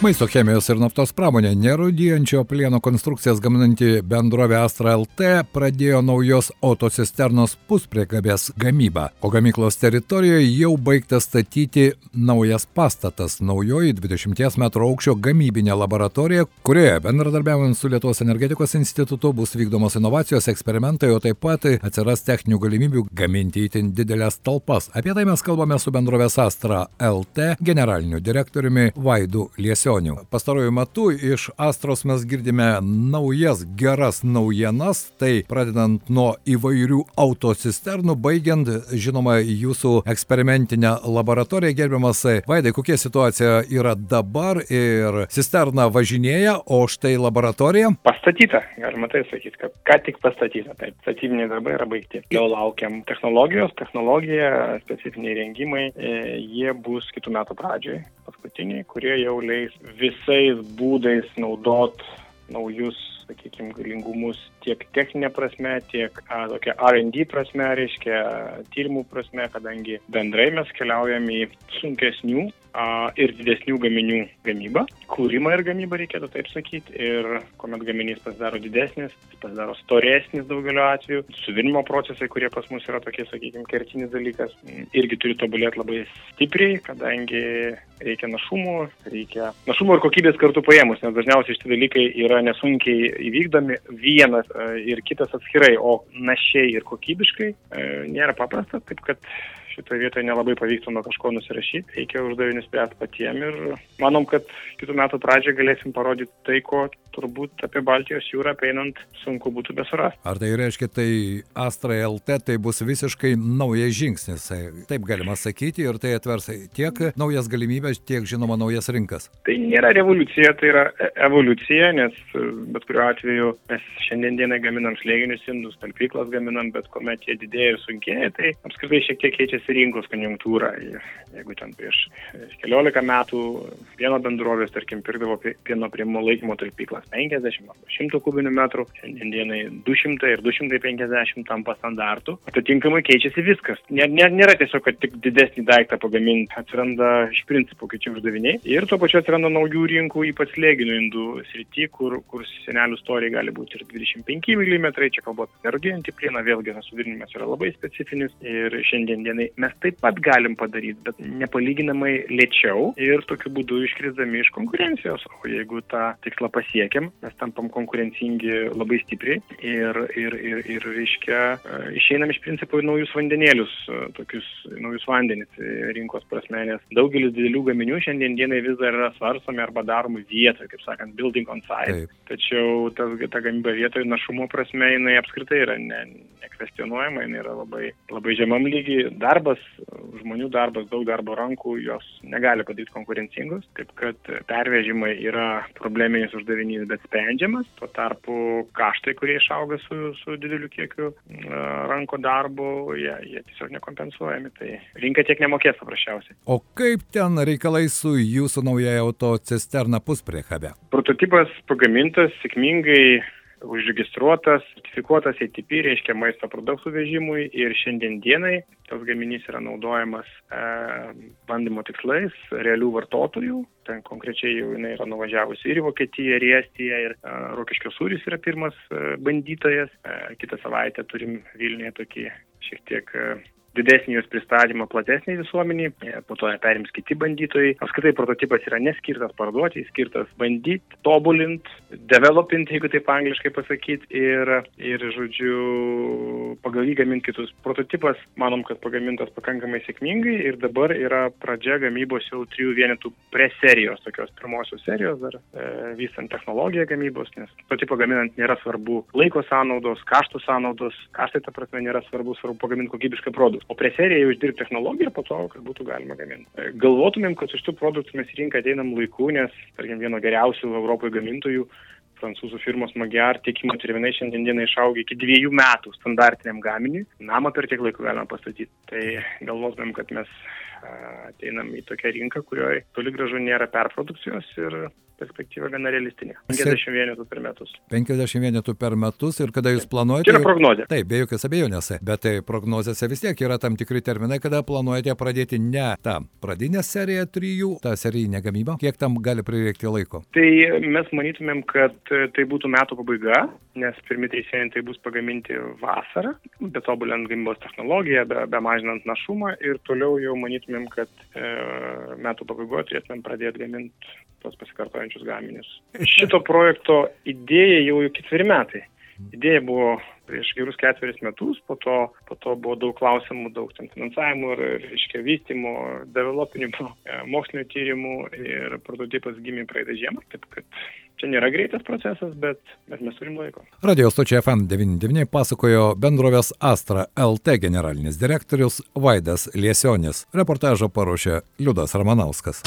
Maisto chemijos ir naftos pramonė nerūdijančio plieno konstrukcijas gaminanti bendrovė Astra LT pradėjo naujos autocisternos puspriekabės gamybą, o gamyklos teritorijoje jau baigta statyti naujas pastatas - naujoji 20 m aukščio gamybinė laboratorija, kurioje bendradarbiaujant su Lietuvos energetikos institutu bus vykdomos inovacijos eksperimentai, o taip pat atsiras techninių galimybių gaminti įtin didelės talpas. Apie tai mes kalbame su bendrovės Astra LT generaliniu direktoriumi Vaidu Liesiu. Besionių. Pastaruoju metu iš Astros mes girdime naujas geras naujienas, tai pradedant nuo įvairių autocisternų, baigiant, žinoma, jūsų eksperimentinę laboratoriją. Gerbiamas Vaidai, kokia situacija yra dabar ir cisterna važinėja, o štai laboratorija? Pastatyta, galima tai sakyti, kad ką tik pastatyta. Taip, statybiniai darbai yra baigti. Jau laukiam technologijos, technologija, specifiniai rengimai, e, jie bus kitų metų pradžioje, paskutiniai, kurie jau leis visais būdais naudot naujus, sakykime, galingumus tiek techninė prasme, tiek a, tokia R&D prasme, reiškia tyrimų prasme, kadangi bendrai mes keliaujam į sunkesnių ir didesnių gaminių gamybą, kūrimą ir gamybą reikėtų taip sakyti, ir kuomet gaminys pasidaro didesnis, pasidaro storesnis daugeliu atveju, suvinimo procesai, kurie pas mus yra tokie, sakykime, kertinis dalykas, irgi turi tobulėti labai stipriai, kadangi reikia našumo, reikia našumo ir kokybės kartu paėmus, nes dažniausiai šitie dalykai yra nesunkiai įvykdomi. Vienas e, ir kitas atskirai, o našiai ir kokybiškai e, nėra paprasta, taip kad šitoje vietoje nelabai pavyktų nuo kažko nusirašyti, reikia uždavinius spręsti patiem ir manom, kad kitų metų pradžioje galėsim parodyti tai, ko turbūt apie Baltijos jūrą peinant sunku būtų besurasti. Ar tai reiškia, tai Astra LT tai bus visiškai naujas žingsnis, taip galima sakyti, ir tai atvers tiek naujas galimybės, tiek žinoma naujas rinkas? Tai nėra revoliucija, tai yra e, evoliucija, nes e, bet kuriuo atveju mes šiandien dienai gaminam slėginius indus, talpyklas gaminam, bet kuomet jie didėja ir sunkėja, tai apskritai šiek tiek keičiasi keičiasi rinkos konjunktūra. Jeigu ten prieš keliolika metų pieno bendrovės, tarkim, pirkdavo pieno priimo laikymo talpyklas 50 arba 100 kubinių metrų, šiandien dienai 200 ir 250 tampa standartų, atitinkamai keičiasi viskas. Nėra, tiesiog, kad tik didesnį daiktą pagaminti, atsiranda iš principo kiti uždaviniai ir tuo pačiu atsiranda naujų rinkų, ypač slėginių indų srity, kur, kur senelių storiai gali būti ir 25 mm, čia kalbant apie nerudinantį plieną, vėlgi tas suvirinimas yra labai specifinis ir šiandien dienai mes taip pat galim padaryti, bet nepalyginamai lėčiau ir tokiu būdu iškrisdami iš konkurencijos. O jeigu tą tikslą pasiekiam, mes tampam konkurencingi labai stipriai ir, ir, ir, ir reiškia, e, išeinam iš principo į naujus vandenėlius, e, tokius naujus vandenis rinkos prasme, nes daugelis didelių gaminių šiandien dienai vis dar yra svarstomi arba daromi vietoje, kaip sakant, building on site. Taip. Tačiau ta, ta gamyba vietoje našumo prasme jinai apskritai yra ne, nekvestionuojama, jinai yra labai, labai žemam lygiai. Dar darbas, žmonių darbas, daug darbo rankų, jos negali padaryti konkurencingos, taip kad pervežimai yra probleminis uždavinys, bet sprendžiamas, tuo tarpu kaštai, kurie išauga su, su dideliu kiekiu ranko darbo, jie, jie tiesiog nekompensuojami, tai rinka tiek nemokės paprasčiausiai. O kaip ten reikalai su jūsų nauja autocisterna puspriekabe? Prototipas pagamintas sėkmingai užregistruotas, sertifikuotas ATP, reiškia maisto produktų vežimui ir šiandien dienai tas gaminys yra naudojamas e, bandymo tikslais realių vartotojų. Ten konkrečiai jau jinai yra nuvažiavusi ir į Vokietiją, ir į Estiją, ir e, Rokiškio sūris yra pirmas e, bandytojas. E, kitą savaitę turim Vilniuje tokį šiek tiek e, didesnį jos pristatymą platesniai visuomeniai, e, po to ją perims kiti bandytojai. Apskritai prototipas yra neskirtas parduoti, skirtas bandyti, tobulinti, developinti, jeigu taip angliškai pasakyti, ir, ir žodžiu, pagal jį gaminti kitus. Prototipas, manom, kad pagamintas pakankamai sėkmingai ir dabar yra pradžia gamybos jau trijų vienetų preserijos, tokios pirmosios serijos, dar e, vystant technologiją gamybos, nes prototipą gaminant nėra svarbu laiko sąnaudos, kaštų sąnaudos, kaštai ta prasme nėra svarbu, svarbu pagaminti kokybišką produktą produktus. O prie seriją jau išdirbti technologiją ir po to, kad būtų galima gaminti. E, galvotumėm, kad su šitų produktų mes į rinką ateinam laiku, nes, tarkim, vieno geriausių Europoje gamintojų prancūzų firmos Magyar tiekimo terminai šiandien dieną išaugo iki dviejų metų standartiniam gaminiui. Namą per tiek laiko galima pastatyti. Tai galvotumėm, kad mes ateinam į tokią rinką, kurioje toli gražu nėra perprodukcijos ir perspektyva gana realistinė. 50 vienetų per metus. 50 vienetų per metus ir kada jūs planuojate? Tai yra prognozė. Taip, be jokios abejonės. Bet tai prognozėse vis tiek yra tam tikri terminai, kada planuojate pradėti ne tą pradinę seriją trijų, tą serijinę gamybą. Kiek tam gali prireikti laiko? Tai mes manytumėm, kad tai būtų metų pabaiga, nes pirmi trys vienetai bus pagaminti vasarą, betobulinant gamybos technologiją, be, be mažinant našumą ir toliau jau manytumėm, kad e, metų pabaigoje turėtumėm pradėti gaminti tos pasikartojančius gaminius. Šito projekto idėja jau ketveri metai. Idėja buvo prieš gerus ketveris metus, po to, po to buvo daug klausimų, daug finansavimų ir, reiškia, vystimo, developinimo, e, mokslinio tyrimų ir prototipas gimė praeitą žiemą. Taip kad čia nėra greitas procesas, bet, bet mes turim laiko. Radio stočia FM99 pasakojo bendrovės Astra LT generalinis direktorius Vaidas Liesionis. Reportažą paruošė Liudas Ramanauskas.